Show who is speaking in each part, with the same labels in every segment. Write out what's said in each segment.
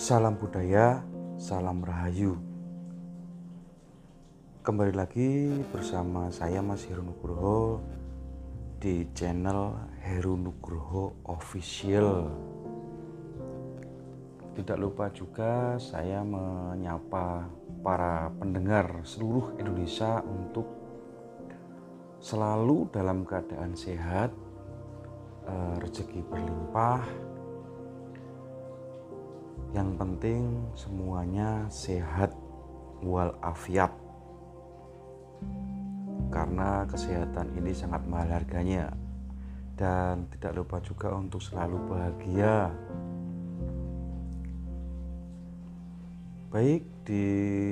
Speaker 1: Salam budaya, salam rahayu. Kembali lagi bersama saya Mas Heru Nugroho di channel Heru Nugroho Official. Tidak lupa juga saya menyapa para pendengar seluruh Indonesia untuk selalu dalam keadaan sehat, eh, rezeki berlimpah, yang penting semuanya sehat walafiat. Karena kesehatan ini sangat mahal harganya. Dan tidak lupa juga untuk selalu bahagia. Baik, di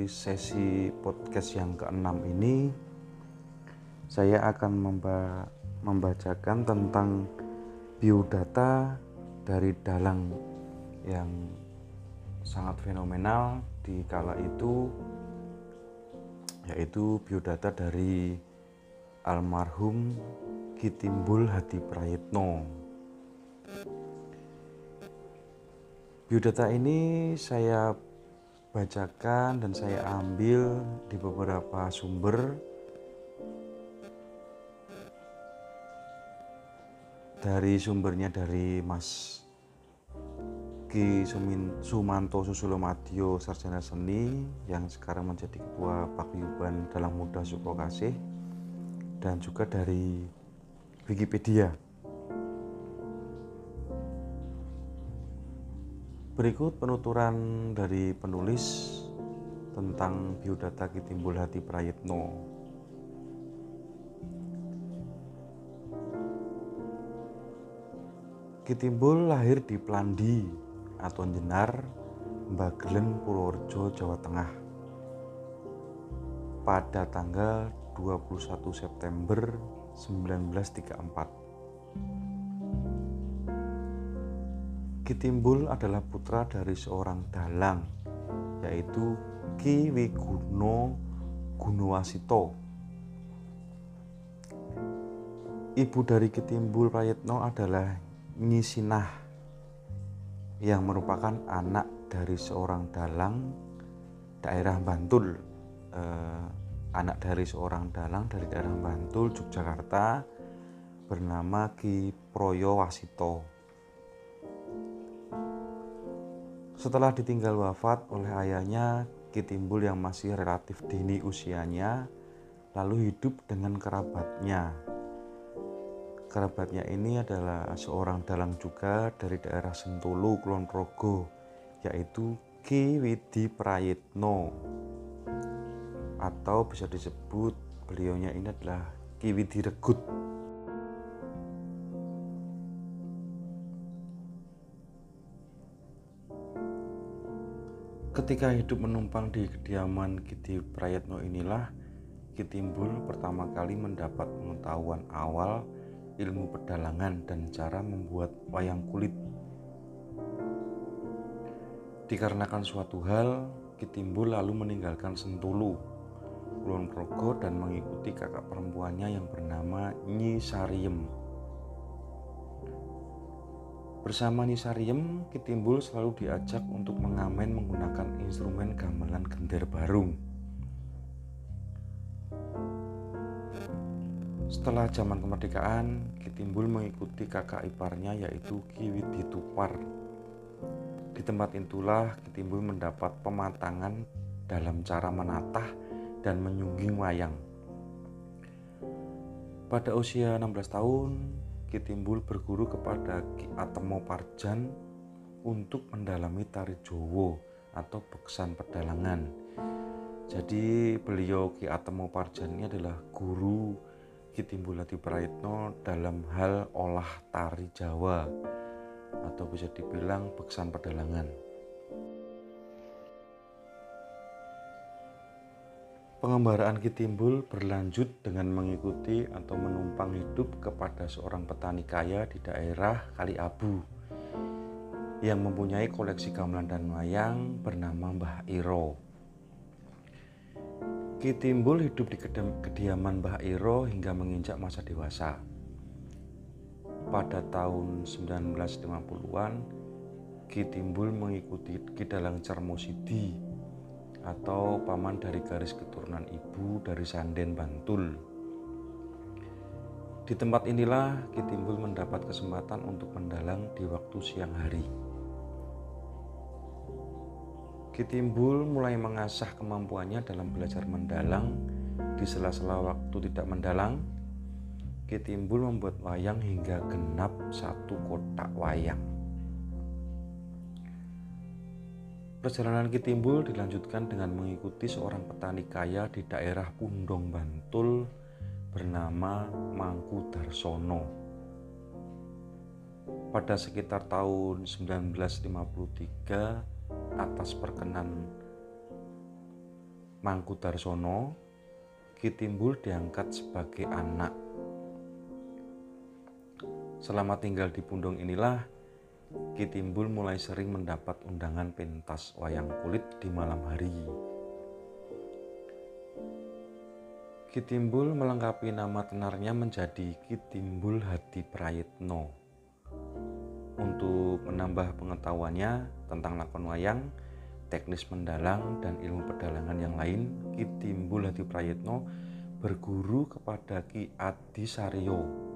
Speaker 1: sesi podcast yang keenam ini saya akan memba membacakan tentang biodata dari dalang yang sangat fenomenal di kala itu yaitu biodata dari almarhum Kitimbul Hadi Prayitno. Biodata ini saya bacakan dan saya ambil di beberapa sumber dari sumbernya dari Mas Ki Sumanto Susulomadio Sarjana Seni yang sekarang menjadi Ketua Paguyuban Dalang Muda Sukokasih dan juga dari Wikipedia. Berikut penuturan dari penulis tentang biodata Kitimbul Hati Prayitno. Kitimbul lahir di Plandi, atau Jenar, Bagelen Purworejo, Jawa Tengah. Pada tanggal 21 September 1934. Kitimbul adalah putra dari seorang dalang, yaitu Ki Wiguno Gunowasito. Ibu dari Kitimbul Prayetno adalah Nyisinah yang merupakan anak dari seorang dalang daerah Bantul. Eh, anak dari seorang dalang dari daerah Bantul Yogyakarta bernama Ki Proyo Wasito setelah ditinggal wafat oleh ayahnya Ki Timbul yang masih relatif dini usianya lalu hidup dengan kerabatnya Kerabatnya ini adalah seorang dalang juga dari daerah Sentulu, Kulon Progo, yaitu Ki Widi Prayitno. Atau bisa disebut beliaunya ini adalah Ki Widi Regut. Ketika hidup menumpang di kediaman Kiti Prayetno inilah Kitimbul pertama kali mendapat pengetahuan awal ilmu pedalangan dan cara membuat wayang kulit. Dikarenakan suatu hal, Kitimbul lalu meninggalkan Sentulu, Kulon Progo dan mengikuti kakak perempuannya yang bernama Nyi Sariem. Bersama Nyi Sariem, Kitimbul selalu diajak untuk mengamen menggunakan instrumen gamelan gender barung. Setelah zaman kemerdekaan, Kitimbul mengikuti kakak iparnya yaitu Ki Widitupar. Di tempat itulah Kitimbul mendapat pematangan dalam cara menatah dan menyungging wayang. Pada usia 16 tahun, Kitimbul berguru kepada Ki Atemo Parjan untuk mendalami tari Jowo atau beksan pedalangan. Jadi beliau Ki Atemo Parjan ini adalah guru Kitimbulati Praitno dalam hal olah tari Jawa atau bisa dibilang beksan pedalangan. Pengembaraan Kitimbul berlanjut dengan mengikuti atau menumpang hidup kepada seorang petani kaya di daerah Kali Abu yang mempunyai koleksi gamelan dan wayang bernama Mbah Iro. Ki Timbul hidup di kediaman Mbah Iro hingga menginjak masa dewasa. Pada tahun 1950-an, Ki Timbul mengikuti Ki Dalang Cermosidi atau paman dari garis keturunan ibu dari Sanden Bantul. Di tempat inilah Ki Timbul mendapat kesempatan untuk mendalang di waktu siang hari. Ki Timbul mulai mengasah kemampuannya dalam belajar mendalang di sela-sela waktu tidak mendalang. Ki Timbul membuat wayang hingga genap satu kotak wayang. Perjalanan Kitimbul dilanjutkan dengan mengikuti seorang petani kaya di daerah Pundong Bantul bernama Mangku Darsono. Pada sekitar tahun 1953 atas perkenan Mangku Darsono, Kitimbul diangkat sebagai anak. Selama tinggal di Pundong inilah Ki Timbul mulai sering mendapat undangan pentas wayang kulit di malam hari. Ki Timbul melengkapi nama tenarnya menjadi Ki Timbul Hadi Prayitno. Untuk menambah pengetahuannya tentang lakon wayang, teknis mendalang, dan ilmu pedalangan yang lain, Ki Timbul Hadi Prayitno berguru kepada Ki Adi Saryo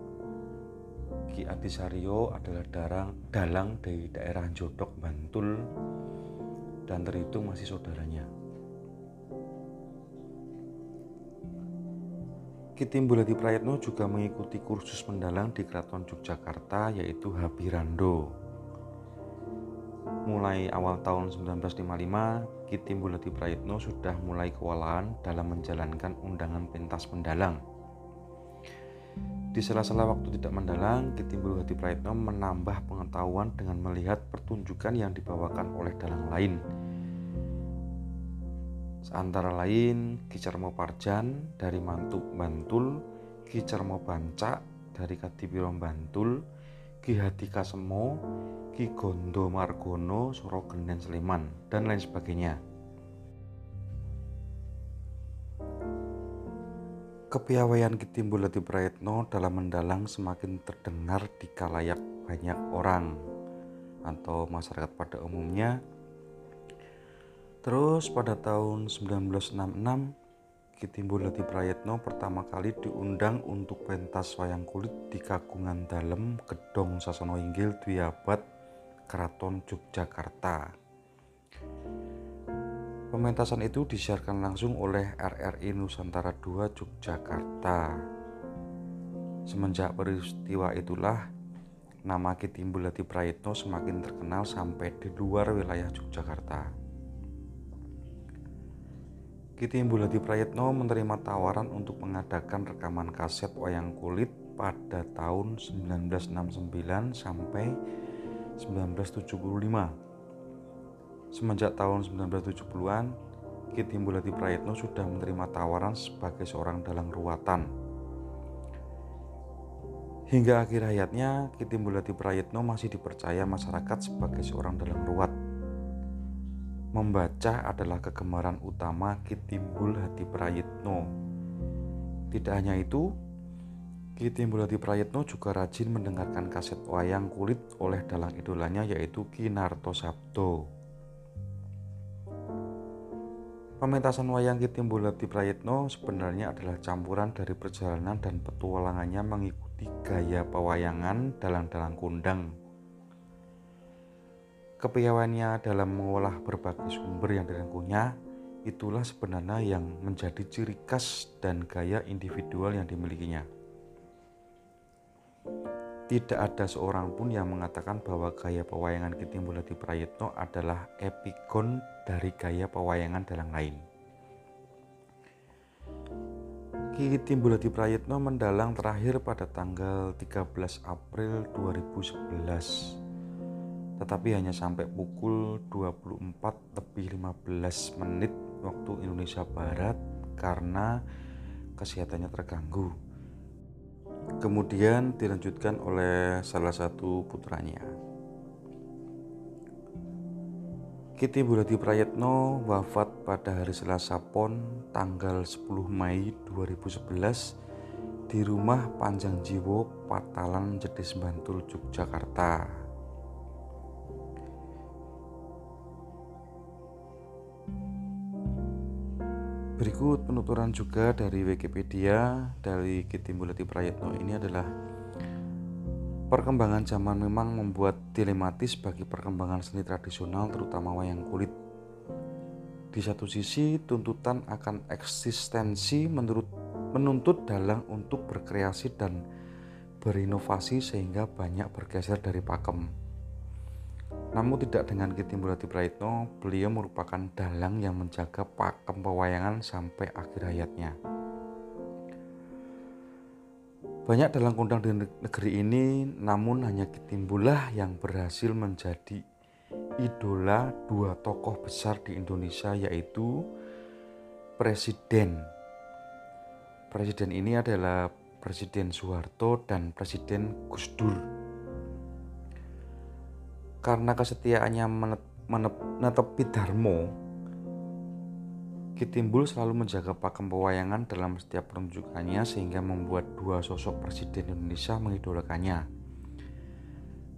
Speaker 1: Ki Saryo adalah darang, dalang dari daerah Jodok, Bantul dan terhitung masih saudaranya. Ki Timbulati Prayatno juga mengikuti kursus mendalang di Keraton Yogyakarta yaitu Habirando. Mulai awal tahun 1955, Ki Timbulati Prayatno sudah mulai kewalahan dalam menjalankan undangan pentas mendalang di sela-sela waktu tidak mendalang, Kitimbul Hadi Praetno menambah pengetahuan dengan melihat pertunjukan yang dibawakan oleh dalang lain. Seantara lain Ki Cermo Parjan dari Mantuk Bantul, Ki Cermo Bancak dari Kadipiro Bantul, Ki Hadi Kasemo, Ki Gondo Margono, Soro Genen Sleman, dan lain sebagainya. Kepiawaian Kitimbul Hadi Prayetno dalam mendalang semakin terdengar di kalayak banyak orang atau masyarakat pada umumnya. Terus pada tahun 1966 Kitimbul Hadi Prayetno pertama kali diundang untuk pentas wayang kulit di Kagungan Dalem Gedong Sasono Inggil Dwi Abad Keraton Yogyakarta. Pementasan itu disiarkan langsung oleh RRI Nusantara II Yogyakarta. Semenjak peristiwa itulah nama Kitimbul Hadi Prayitno semakin terkenal sampai di luar wilayah Yogyakarta. Kitimbul Hadi Prayitno menerima tawaran untuk mengadakan rekaman kaset wayang kulit pada tahun 1969 sampai 1975 Semenjak tahun 1970-an, Ki Timbulati Prayitno sudah menerima tawaran sebagai seorang dalang ruatan. Hingga akhir hayatnya, Ki Timbulati Prayitno masih dipercaya masyarakat sebagai seorang dalang ruat. Membaca adalah kegemaran utama Ki Timbul Hati Prayitno. Tidak hanya itu, Ki Timbul Hati Prayitno juga rajin mendengarkan kaset wayang kulit oleh dalang idolanya yaitu Ki Narto Sabdo. Pementasan wayang Kitimbulati Prayitno sebenarnya adalah campuran dari perjalanan dan petualangannya mengikuti gaya pewayangan dalang-dalang kundang. Kepiawaiannya dalam mengolah berbagai sumber yang direngkuhnya itulah sebenarnya yang menjadi ciri khas dan gaya individual yang dimilikinya. Tidak ada seorang pun yang mengatakan bahwa gaya pewayangan Kitimbulati Prayitno adalah epigon dari gaya pewayangan dalang lain. Ki Timbulati Prayitno mendalang terakhir pada tanggal 13 April 2011 tetapi hanya sampai pukul 24 lebih 15 menit waktu Indonesia Barat karena kesehatannya terganggu. Kemudian dilanjutkan oleh salah satu putranya. Kiti Buladi Prayetno wafat pada hari Selasa Pon tanggal 10 Mei 2011 di rumah Panjang Jiwo, Patalan, Jedis Bantul, Yogyakarta. Berikut penuturan juga dari Wikipedia dari Ki Timbulati Prayitno ini adalah Perkembangan zaman memang membuat dilematis bagi perkembangan seni tradisional terutama wayang kulit. Di satu sisi, tuntutan akan eksistensi menurut menuntut dalang untuk berkreasi dan berinovasi sehingga banyak bergeser dari pakem. Namun tidak dengan Ki Timbulati Praitno, beliau merupakan dalang yang menjaga pakem pewayangan sampai akhir hayatnya. Banyak dalang kondang di negeri ini, namun hanya Ki Timbullah yang berhasil menjadi idola dua tokoh besar di Indonesia yaitu Presiden. Presiden ini adalah Presiden Soeharto dan Presiden Gus Dur karena kesetiaannya menepi Darmo, Kitimbul selalu menjaga pakem pewayangan dalam setiap pertunjukannya sehingga membuat dua sosok presiden Indonesia mengidolakannya.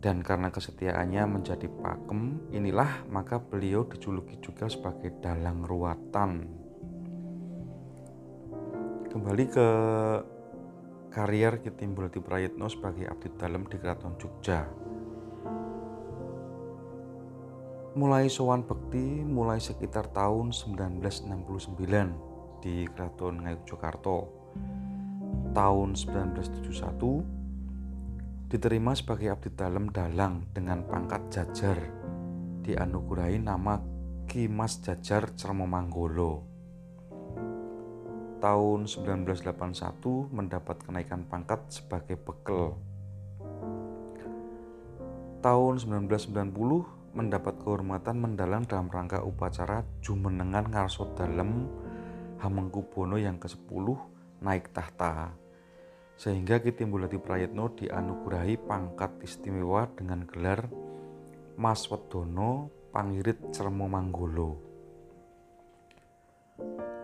Speaker 1: Dan karena kesetiaannya menjadi pakem, inilah maka beliau dijuluki juga sebagai dalang ruatan. Kembali ke karier Kitimbul di Prayitno sebagai abdi dalam di Keraton Jogja. Mulai sowan bekti mulai sekitar tahun 1969 di Keraton Ngayogyakarta. Tahun 1971 diterima sebagai abdi dalam dalang dengan pangkat jajar dianugerahi nama Ki Mas Jajar Cermo Manggolo. Tahun 1981 mendapat kenaikan pangkat sebagai bekel. Tahun 1990 mendapat kehormatan mendalang dalam rangka upacara Jumenengan Ngarso Dalem Hamengkubono yang ke-10 naik tahta. Sehingga Ki Timbulati Prayitno dianugerahi pangkat istimewa dengan gelar Mas Wedono Pangirit Cermo Manggolo.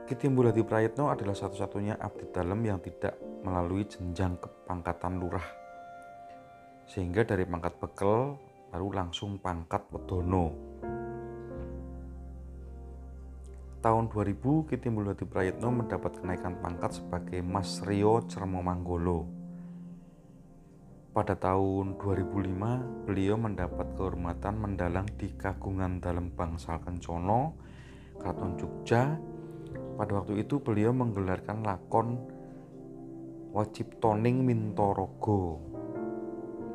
Speaker 1: Ki Timbulati Prayitno adalah satu-satunya abdi dalam yang tidak melalui jenjang kepangkatan lurah. Sehingga dari pangkat bekel baru langsung pangkat Wedono. Tahun 2000 Ki Timbulwati Prayitno mendapat kenaikan pangkat sebagai Mas Rio Cermo Manggolo. Pada tahun 2005 beliau mendapat kehormatan mendalang di Kagungan dalam Bangsal Kencono, Keraton Jogja. Pada waktu itu beliau menggelarkan lakon Wajib Toning Mintorogo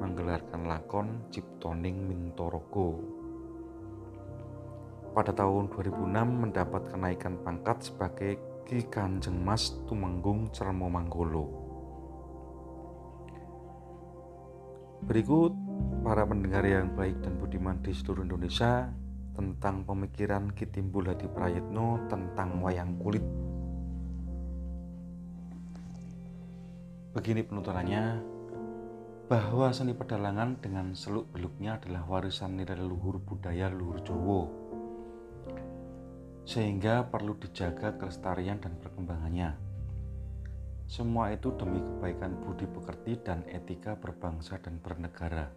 Speaker 1: menggelarkan lakon Ciptoning Mintorogo. Pada tahun 2006 mendapat kenaikan pangkat sebagai Ki Kanjeng Mas Tumenggung Cermo Manggolo. Berikut para pendengar yang baik dan budiman di seluruh Indonesia tentang pemikiran Ki Timbul Hadi Prayitno tentang wayang kulit. Begini penuturannya, bahwa seni pedalangan dengan seluk beluknya adalah warisan nilai leluhur budaya leluhur Jawa sehingga perlu dijaga kelestarian dan perkembangannya. Semua itu demi kebaikan budi pekerti dan etika berbangsa dan bernegara.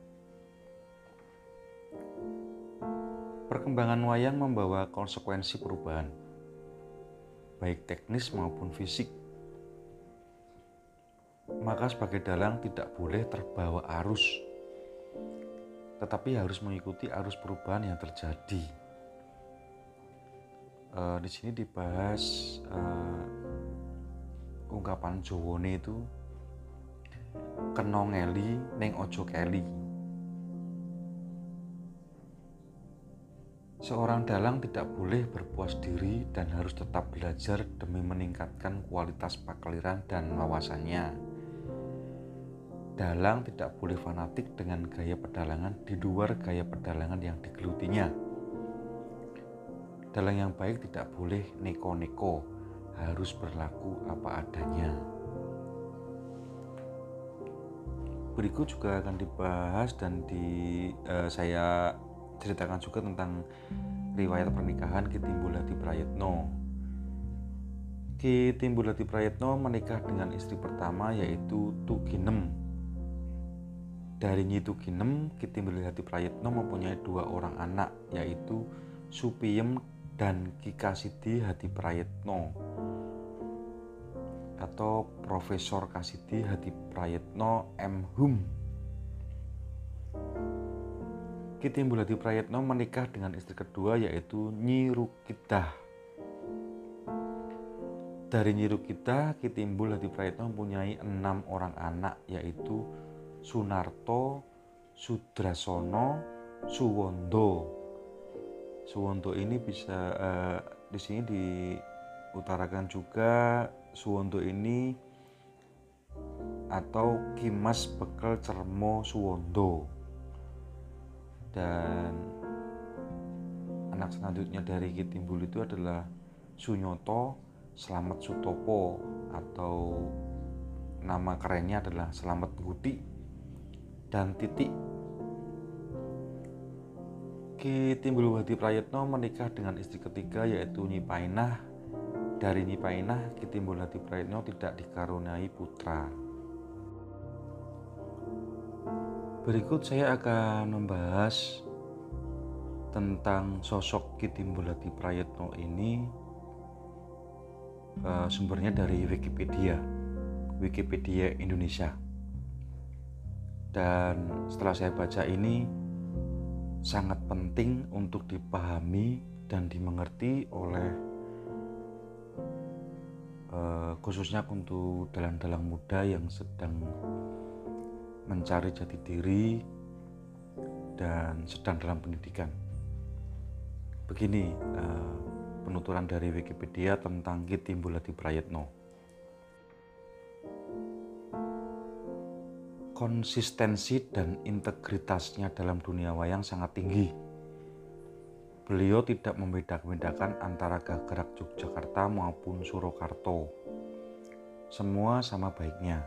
Speaker 1: Perkembangan wayang membawa konsekuensi perubahan, baik teknis maupun fisik maka sebagai dalang tidak boleh terbawa arus, tetapi harus mengikuti arus perubahan yang terjadi. Uh, di sini dibahas uh, ungkapan Jowone itu kenongeli neng ojo keli. Seorang dalang tidak boleh berpuas diri dan harus tetap belajar demi meningkatkan kualitas pakliran dan wawasannya. Dalang tidak boleh fanatik dengan gaya pedalangan di luar gaya pedalangan yang digelutinya. Dalang yang baik tidak boleh neko-neko, harus berlaku apa adanya. Berikut juga akan dibahas dan di uh, saya ceritakan juga tentang riwayat pernikahan Ki Timbulati Prayetno. Ki Timbulati Prayetno menikah dengan istri pertama yaitu Tuginem dari Nyitu Ginem, Kiti Hati Prayitno mempunyai dua orang anak, yaitu Supiem dan Kikasidi Hati Prayitno. atau Profesor Kasidi Hadi Prayetno M. Hum. Ki Timbul Hadi Prayetno menikah dengan istri kedua yaitu Nyi Rukidah. Dari Nyi Rukidah, Ki Timbul Hadi Prayetno mempunyai enam orang anak yaitu Sunarto, Sudrasono, Suwondo. Suwondo ini bisa uh, di sini diutarakan juga Suwondo ini atau Kimas Bekel Cermo Suwondo dan anak selanjutnya dari Kitimbul itu adalah Sunyoto Selamat Sutopo atau nama kerennya adalah Selamat Guti dan Titik Ki Timbulwati Prayetno menikah dengan istri ketiga yaitu Nyi Painah. Dari Nyi Painah, Ki Timbulwati Prayetno tidak dikaruniai putra. Berikut saya akan membahas tentang sosok Ki Timbulwati Prayetno ini uh, sumbernya dari Wikipedia, Wikipedia Indonesia. Dan setelah saya baca ini, sangat penting untuk dipahami dan dimengerti oleh uh, khususnya untuk dalang-dalang muda yang sedang mencari jati diri dan sedang dalam pendidikan. Begini uh, penuturan dari Wikipedia tentang Ki Timbulati Prayetno. Konsistensi dan integritasnya dalam dunia wayang sangat tinggi. Beliau tidak membeda-bedakan antara gerak Yogyakarta maupun Surakarta. Semua sama baiknya.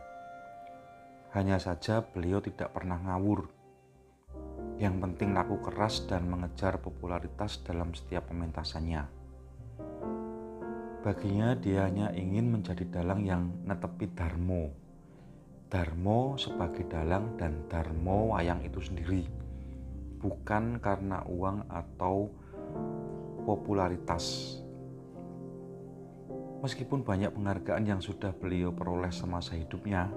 Speaker 1: Hanya saja beliau tidak pernah ngawur. Yang penting laku keras dan mengejar popularitas dalam setiap pementasannya. Baginya dia hanya ingin menjadi dalang yang netepi Darmo Darmo sebagai dalang dan Darmo wayang itu sendiri. Bukan karena uang atau popularitas. Meskipun banyak penghargaan yang sudah beliau peroleh semasa hidupnya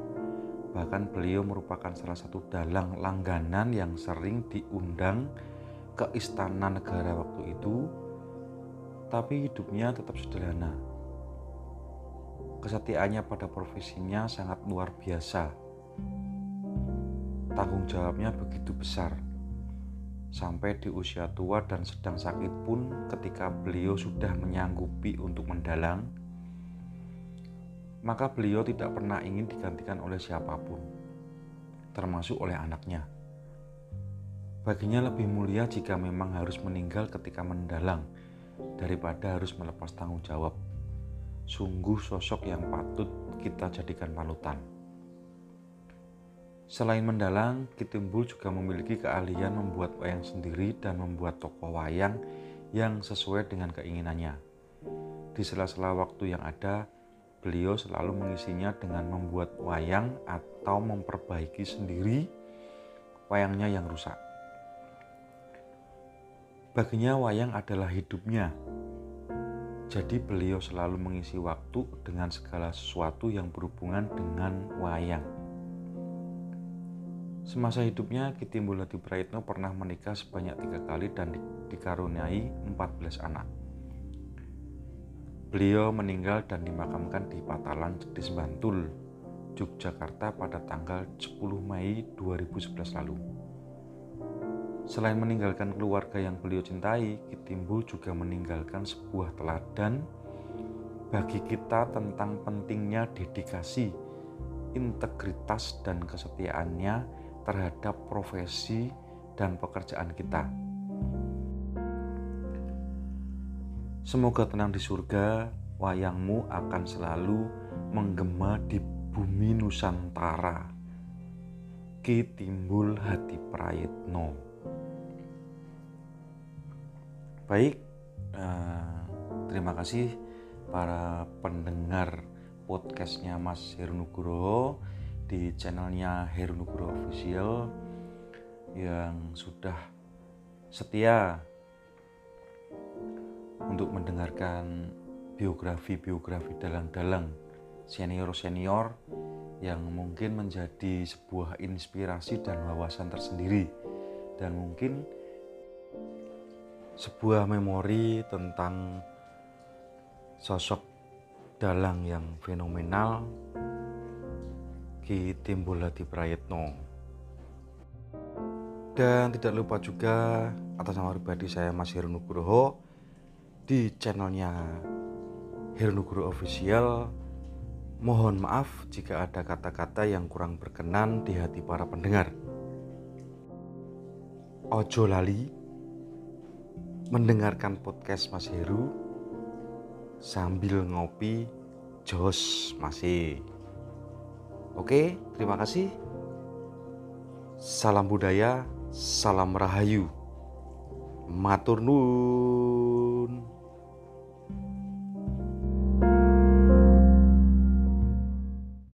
Speaker 1: bahkan beliau merupakan salah satu dalang langganan yang sering diundang ke istana negara waktu itu tapi hidupnya tetap sederhana Kesetiaannya pada profesinya sangat luar biasa. Tanggung jawabnya begitu besar. Sampai di usia tua dan sedang sakit pun ketika beliau sudah menyanggupi untuk mendalang, maka beliau tidak pernah ingin digantikan oleh siapa pun, termasuk oleh anaknya. Baginya lebih mulia jika memang harus meninggal ketika mendalang daripada harus melepas tanggung jawab sungguh sosok yang patut kita jadikan panutan. Selain mendalang, Kitimbul juga memiliki keahlian membuat wayang sendiri dan membuat tokoh wayang yang sesuai dengan keinginannya. Di sela-sela waktu yang ada, beliau selalu mengisinya dengan membuat wayang atau memperbaiki sendiri wayangnya yang rusak. Baginya wayang adalah hidupnya jadi beliau selalu mengisi waktu dengan segala sesuatu yang berhubungan dengan wayang. Semasa hidupnya, Ki Timbulati Praitno pernah menikah sebanyak tiga kali dan dikaruniai 14 anak. Beliau meninggal dan dimakamkan di Patalan Cedis Bantul, Yogyakarta pada tanggal 10 Mei 2011 lalu. Selain meninggalkan keluarga yang beliau cintai, Kitimbul juga meninggalkan sebuah teladan bagi kita tentang pentingnya dedikasi, integritas, dan kesetiaannya terhadap profesi dan pekerjaan kita. Semoga tenang di surga, wayangmu akan selalu menggema di bumi Nusantara. Ki Timbul Hati Prayitno. Baik, uh, terima kasih para pendengar podcastnya Mas Heru Nugroho di channelnya Heru Nugroho Official yang sudah setia untuk mendengarkan biografi-biografi dalang-dalang senior-senior yang mungkin menjadi sebuah inspirasi dan wawasan tersendiri. Dan mungkin sebuah memori tentang sosok dalang yang fenomenal Ki Timbul Hadi Prayitno dan tidak lupa juga atas nama pribadi saya Mas Heru Nugroho di channelnya Heru Nugroho Official Mohon maaf jika ada kata-kata yang kurang berkenan di hati para pendengar. Ojo lali mendengarkan podcast Mas Heru sambil ngopi jos masih. Oke, terima kasih. Salam budaya, salam rahayu. Matur nuwun.